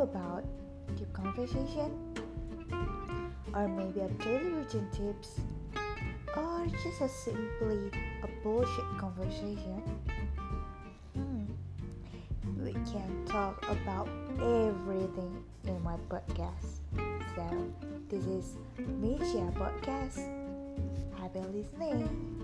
About deep conversation? Or maybe a daily routine tips? Or just a simply a bullshit conversation? Hmm. We can talk about everything in my podcast. So, this is Media Podcast. Happy listening.